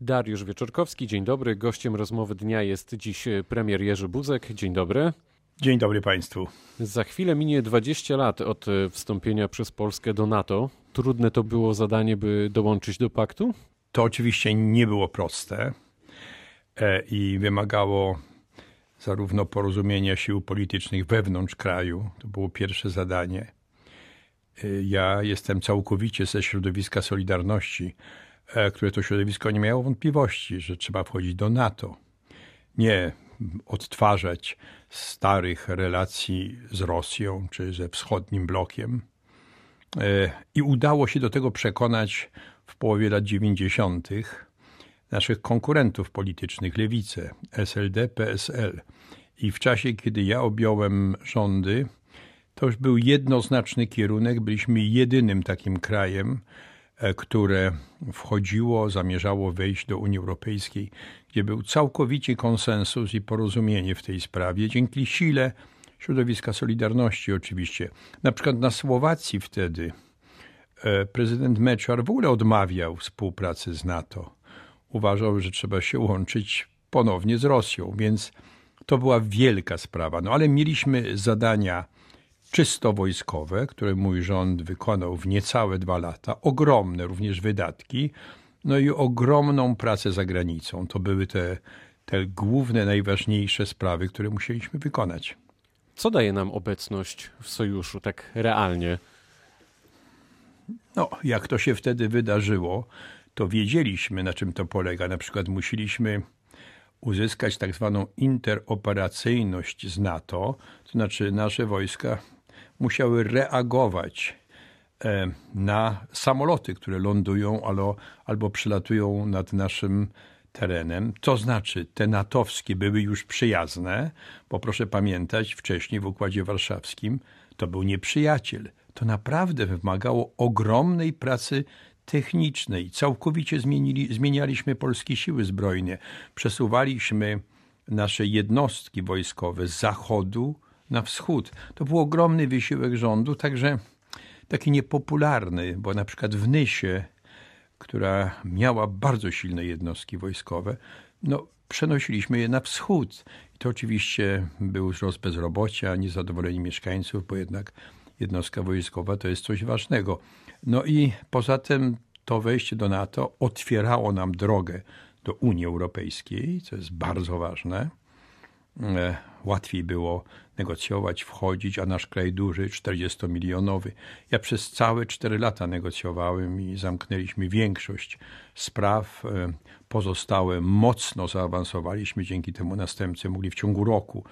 Dariusz Wieczorkowski, dzień dobry. Gościem rozmowy dnia jest dziś premier Jerzy Buzek. Dzień dobry. Dzień dobry Państwu. Za chwilę minie 20 lat od wstąpienia przez Polskę do NATO. Trudne to było zadanie, by dołączyć do paktu? To oczywiście nie było proste e, i wymagało zarówno porozumienia sił politycznych wewnątrz kraju. To było pierwsze zadanie. E, ja jestem całkowicie ze środowiska Solidarności które to środowisko nie miało wątpliwości, że trzeba wchodzić do NATO. Nie odtwarzać starych relacji z Rosją czy ze wschodnim blokiem. E, I udało się do tego przekonać w połowie lat 90. naszych konkurentów politycznych, lewicę, SLD, PSL. I w czasie, kiedy ja objąłem rządy, to już był jednoznaczny kierunek. Byliśmy jedynym takim krajem, E, które wchodziło, zamierzało wejść do Unii Europejskiej, gdzie był całkowicie konsensus i porozumienie w tej sprawie, dzięki sile środowiska Solidarności oczywiście. Na przykład na Słowacji wtedy e, prezydent Meczar w ogóle odmawiał współpracy z NATO. Uważał, że trzeba się łączyć ponownie z Rosją, więc to była wielka sprawa. No ale mieliśmy zadania czysto wojskowe, które mój rząd wykonał w niecałe dwa lata, ogromne również wydatki, no i ogromną pracę za granicą. To były te, te główne, najważniejsze sprawy, które musieliśmy wykonać. Co daje nam obecność w sojuszu tak realnie? No, jak to się wtedy wydarzyło, to wiedzieliśmy, na czym to polega. Na przykład musieliśmy uzyskać tak zwaną interoperacyjność z NATO, to znaczy nasze wojska musiały reagować e, na samoloty, które lądują albo, albo przylatują nad naszym terenem. To znaczy, te natowskie były już przyjazne, bo proszę pamiętać, wcześniej w Układzie Warszawskim to był nieprzyjaciel. To naprawdę wymagało ogromnej pracy technicznej. Całkowicie zmienili, zmienialiśmy polskie siły zbrojne. Przesuwaliśmy nasze jednostki wojskowe z zachodu na wschód. To był ogromny wysiłek rządu, także taki niepopularny, bo na przykład w Nysie, która miała bardzo silne jednostki wojskowe, no, przenosiliśmy je na wschód. I to oczywiście był wzrost bezrobocia, niezadowoleni mieszkańców, bo jednak jednostka wojskowa to jest coś ważnego. No i poza tym to wejście do NATO otwierało nam drogę do Unii Europejskiej, co jest bardzo ważne. E, łatwiej było negocjować, wchodzić, a nasz kraj duży, 40-milionowy. Ja przez całe 4 lata negocjowałem i zamknęliśmy większość spraw. E, pozostałe mocno zaawansowaliśmy, dzięki temu następcy mogli w ciągu roku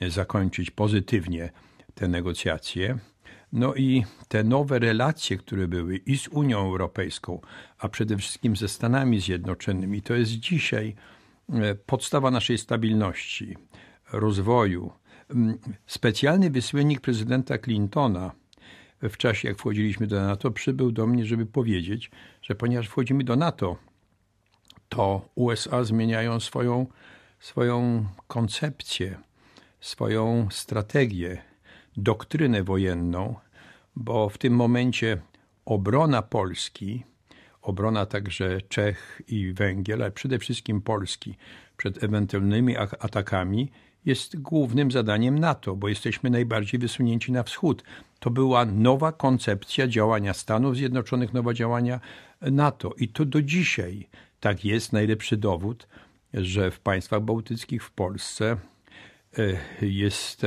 zakończyć pozytywnie te negocjacje. No i te nowe relacje, które były i z Unią Europejską, a przede wszystkim ze Stanami Zjednoczonymi, to jest dzisiaj e, podstawa naszej stabilności rozwoju. Mm, specjalny wysłannik prezydenta Clintona w czasie, jak wchodziliśmy do NATO, przybył do mnie, żeby powiedzieć, że ponieważ wchodzimy do NATO, to USA zmieniają swoją, swoją koncepcję, swoją strategię, doktrynę wojenną, bo w tym momencie obrona Polski, obrona także Czech i Węgier, ale przede wszystkim Polski przed ewentualnymi atakami jest głównym zadaniem NATO, bo jesteśmy najbardziej wysunięci na wschód. To była nowa koncepcja działania Stanów Zjednoczonych, nowa działania NATO. I to do dzisiaj tak jest. Najlepszy dowód, że w państwach bałtyckich, w Polsce e, jest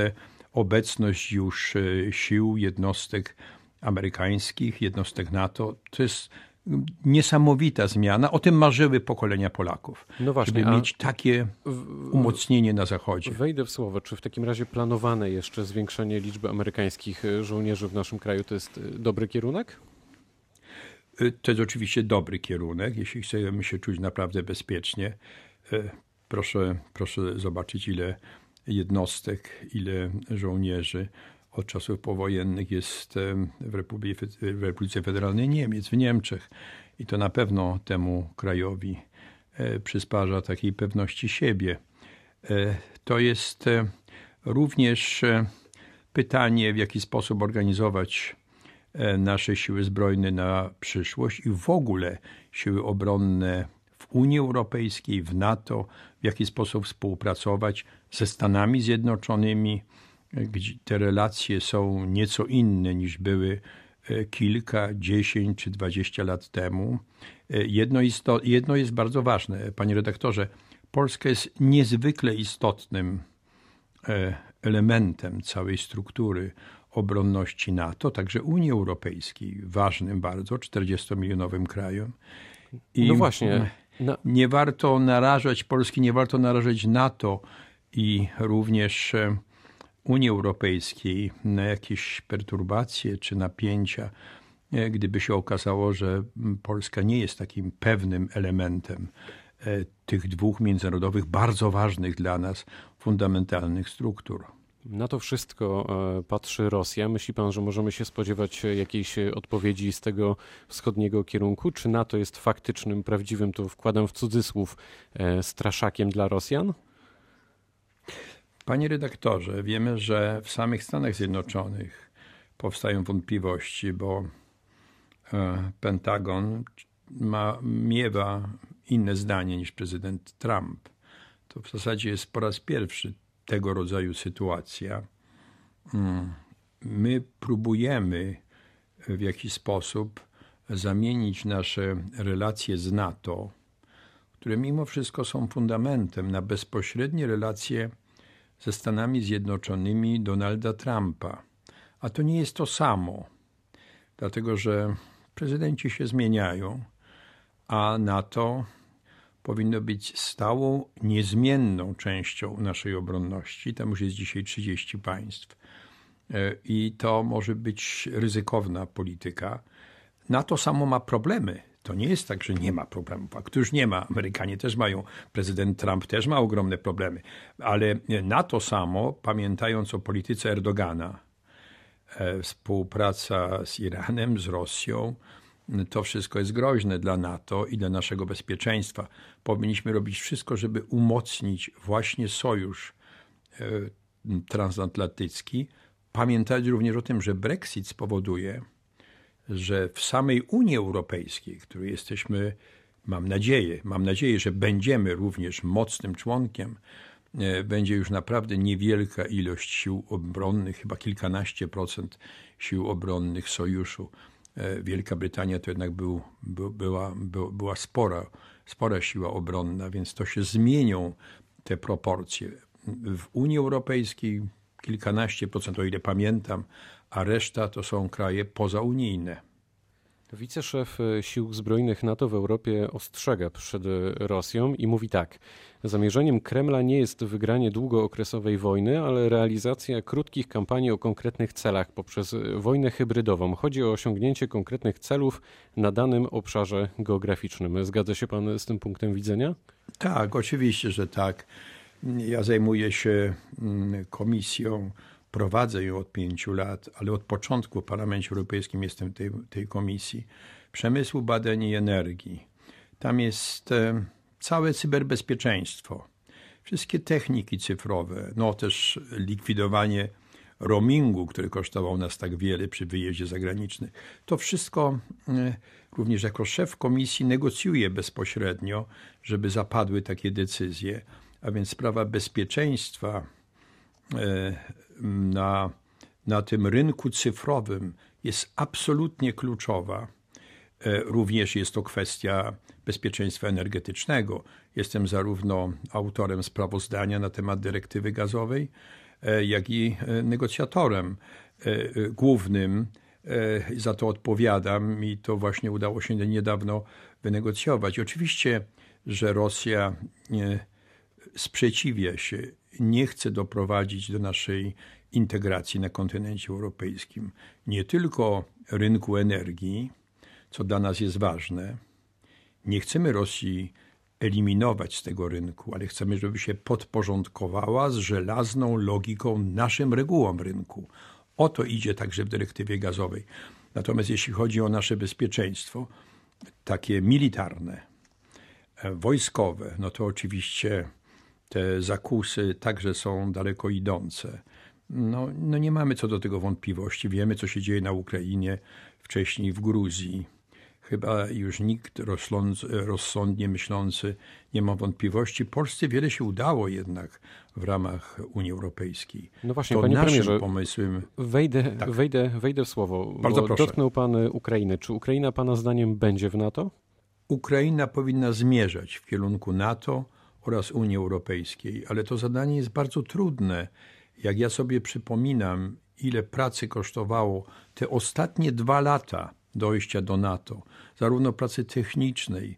obecność już e, sił, jednostek amerykańskich, jednostek NATO. To jest niesamowita zmiana. O tym marzyły pokolenia Polaków. No właśnie, żeby mieć takie umocnienie na Zachodzie. Wejdę w słowo. Czy w takim razie planowane jeszcze zwiększenie liczby amerykańskich e, żołnierzy w naszym kraju to jest e, dobry kierunek? E, to jest oczywiście dobry kierunek, jeśli chcemy się czuć naprawdę bezpiecznie. Proszę, proszę zobaczyć, ile jednostek, ile żołnierzy od czasów powojennych jest w, Republice, w Republice Federalnej Niemiec, w Niemczech. I to na pewno temu krajowi e, przysparza takiej pewności siebie. E, to jest e, również pytanie, w jaki sposób organizować nasze siły zbrojne na przyszłość i w ogóle siły obronne w Unii Europejskiej, w NATO, w jaki sposób współpracować ze Stanami Zjednoczonymi, gdzie te relacje są nieco inne niż były e, kilka, dziesięć czy dwadzieścia lat temu. E, jedno, isto, jedno jest bardzo ważne, panie redaktorze. Polska jest niezwykle istotnym e, elementem całej struktury obronności NATO, także Unii Europejskiej, ważnym bardzo, 40-milionowym krajem. I no właśnie. No. Nie warto narażać Polski, nie warto narażać NATO i również Unii Europejskiej na jakieś perturbacje czy napięcia, e, gdyby się okazało, że Polska nie jest takim pewnym elementem e, tych dwóch międzynarodowych, bardzo ważnych dla nas, fundamentalnych struktur. Na to wszystko e, patrzy Rosja. Myśli pan, że możemy się spodziewać jakiejś odpowiedzi z tego wschodniego kierunku? Czy NATO jest faktycznym, prawdziwym, to wkładam w cudzysłów, straszakiem dla Rosjan? Panie redaktorze, wiemy, że w samych Stanach Zjednoczonych powstają wątpliwości, bo e, Pentagon ma, miewa inne zdanie niż prezydent Trump. To w zasadzie jest po raz pierwszy tego rodzaju sytuacja. Mm, my próbujemy w jakiś sposób zamienić nasze relacje z NATO, które mimo wszystko są fundamentem, na bezpośrednie relacje ze Stanami Zjednoczonymi Donalda Trumpa. A to nie jest to samo, dlatego że prezydenci się zmieniają, a NATO powinno być stałą, niezmienną częścią naszej obronności. Tam już jest dzisiaj 30 państw. E, I to może być ryzykowna polityka. NATO samo ma problemy to nie jest tak, że nie ma problemów. A któż nie ma? Amerykanie też mają. Prezydent Trump też ma ogromne problemy. Ale na to samo, pamiętając o polityce Erdogana, e, współpraca z Iranem, z Rosją, to wszystko jest groźne dla NATO i dla naszego bezpieczeństwa. Powinniśmy robić wszystko, żeby umocnić właśnie sojusz e, transatlantycki. Pamiętać również o tym, że Brexit spowoduje, że w samej Unii Europejskiej, której jesteśmy, mam nadzieję, mam nadzieję, że będziemy również mocnym członkiem, e, będzie już naprawdę niewielka ilość sił obronnych, chyba kilkanaście procent sił obronnych sojuszu. E, Wielka Brytania to jednak był, był, była, była spora, spora siła obronna, więc to się zmienią te proporcje. W Unii Europejskiej kilkanaście procent, o ile pamiętam, a reszta to są kraje pozaunijne. Wiceszef Sił Zbrojnych NATO w Europie ostrzega przed Rosją i mówi tak: Zamierzeniem Kremla nie jest wygranie długookresowej wojny, ale realizacja krótkich kampanii o konkretnych celach poprzez wojnę hybrydową. Chodzi o osiągnięcie konkretnych celów na danym obszarze geograficznym. Zgadza się pan z tym punktem widzenia? Tak, oczywiście, że tak. Ja zajmuję się mm, komisją prowadzę ją od pięciu lat, ale od początku w Parlamencie Europejskim jestem tej, tej komisji przemysłu, badań i energii. Tam jest e, całe cyberbezpieczeństwo, wszystkie techniki cyfrowe, no też likwidowanie roamingu, który kosztował nas tak wiele przy wyjeździe zagranicznym. To wszystko e, również jako szef komisji negocjuję bezpośrednio, żeby zapadły takie decyzje. A więc sprawa bezpieczeństwa e, na, na tym rynku cyfrowym jest absolutnie kluczowa. E, również jest to kwestia bezpieczeństwa energetycznego. Jestem zarówno autorem sprawozdania na temat dyrektywy gazowej, e, jak i e, negocjatorem głównym. Za to odpowiadam i to właśnie udało się niedawno wynegocjować. Oczywiście, że Rosja sprzeciwia się nie chce doprowadzić do naszej integracji na kontynencie europejskim nie tylko rynku energii, co dla nas jest ważne. Nie chcemy Rosji eliminować z tego rynku, ale chcemy, żeby się podporządkowała z żelazną logiką naszym regułom rynku. O to idzie także w dyrektywie gazowej. Natomiast jeśli chodzi o nasze bezpieczeństwo, takie militarne, e, wojskowe, no to oczywiście te zakusy także są daleko idące. No, no nie mamy co do tego wątpliwości. Wiemy, co się dzieje na Ukrainie, wcześniej w Gruzji. chyba już nikt rozsądnie myślący nie ma wątpliwości. Polsce wiele się udało jednak w ramach Unii Europejskiej. No właśnie, to panie premierze, pomysłem... wejdę, tak. wejdę, wejdę w słowo. Bardzo proszę. Dotknął pan Ukrainę. Czy Ukraina pana zdaniem będzie w NATO? Ukraina powinna zmierzać w kierunku NATO oraz Unii Europejskiej, ale to zadanie jest bardzo trudne. Jak ja sobie przypominam, ile pracy kosztowało te ostatnie dwa lata dojścia do NATO, zarówno pracy technicznej,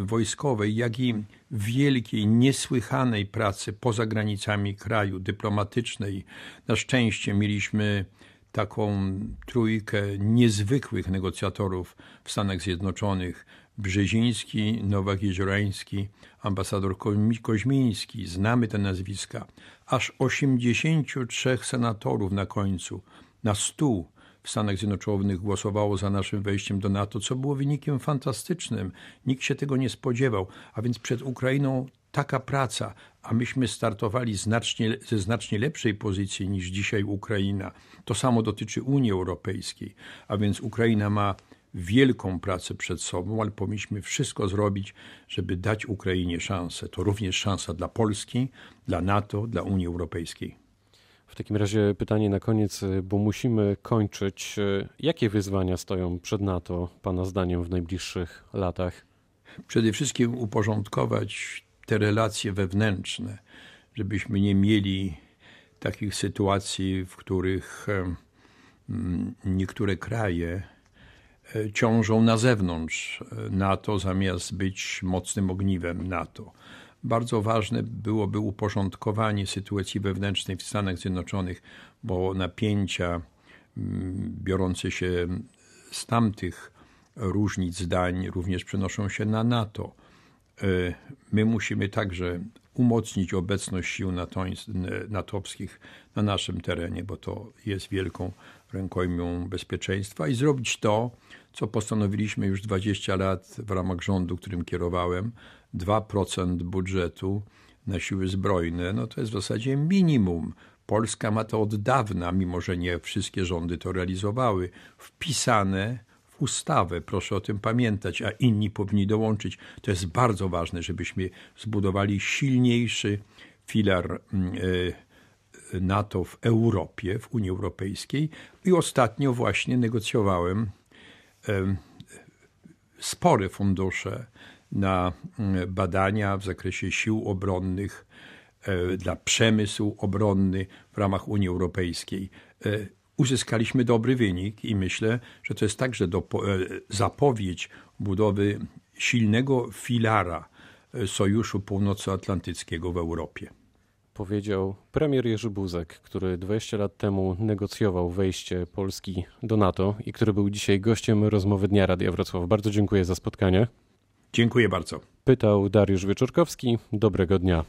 wojskowej, jak i wielkiej, niesłychanej pracy poza granicami kraju, dyplomatycznej. Na szczęście mieliśmy taką trójkę niezwykłych negocjatorów w Stanach Zjednoczonych. Brzeziński, Nowak-Jeziorański, ambasador Koźmiński, znamy te nazwiska. Aż 83 senatorów na końcu, na stół w Stanach Zjednoczonych głosowało za naszym wejściem do NATO, co było wynikiem fantastycznym. Nikt się tego nie spodziewał, a więc przed Ukrainą taka praca, a myśmy startowali znacznie, ze znacznie lepszej pozycji niż dzisiaj Ukraina. To samo dotyczy Unii Europejskiej, a więc Ukraina ma wielką pracę przed sobą, ale powinniśmy wszystko zrobić, żeby dać Ukrainie szansę. To również szansa dla Polski, dla NATO, dla Unii Europejskiej. W takim razie pytanie na koniec, bo musimy kończyć. Jakie wyzwania stoją przed NATO, Pana zdaniem, w najbliższych latach? Przede wszystkim uporządkować te relacje wewnętrzne, żebyśmy nie mieli takich sytuacji, w których niektóre kraje ciążą na zewnątrz e, NATO zamiast być mocnym ogniwem NATO. Bardzo ważne byłoby uporządkowanie sytuacji wewnętrznej w Stanach Zjednoczonych, bo napięcia biorące się z tamtych różnic zdań również przenoszą się na NATO. E, my musimy także umocnić obecność sił natowskich na naszym terenie, bo to jest wielką rękojmią bezpieczeństwa i zrobić to, co postanowiliśmy już 20 lat w ramach rządu, którym kierowałem, 2% budżetu na siły zbrojne, no to jest w zasadzie minimum. Polska ma to od dawna, mimo że nie wszystkie rządy to realizowały, wpisane ustawę. Proszę o tym pamiętać, a inni powinni dołączyć. To jest bardzo ważne, żebyśmy zbudowali silniejszy filar mm, e, NATO w Europie, w Unii Europejskiej. I ostatnio właśnie negocjowałem spore fundusze na mm, badania w zakresie sił obronnych, e, dla przemysłu obronny w ramach Unii Europejskiej. E, uzyskaliśmy dobry wynik i myślę, że to jest także e, zapowiedź budowy silnego filara Sojuszu Północnoatlantyckiego w Europie. Powiedział premier Jerzy Buzek, który 20 lat temu negocjował wejście Polski do NATO i który był dzisiaj gościem rozmowy Dnia Radia Wrocław. Bardzo dziękuję za spotkanie. Dziękuję bardzo. Pytał Dariusz Wieczorkowski. Dobrego dnia.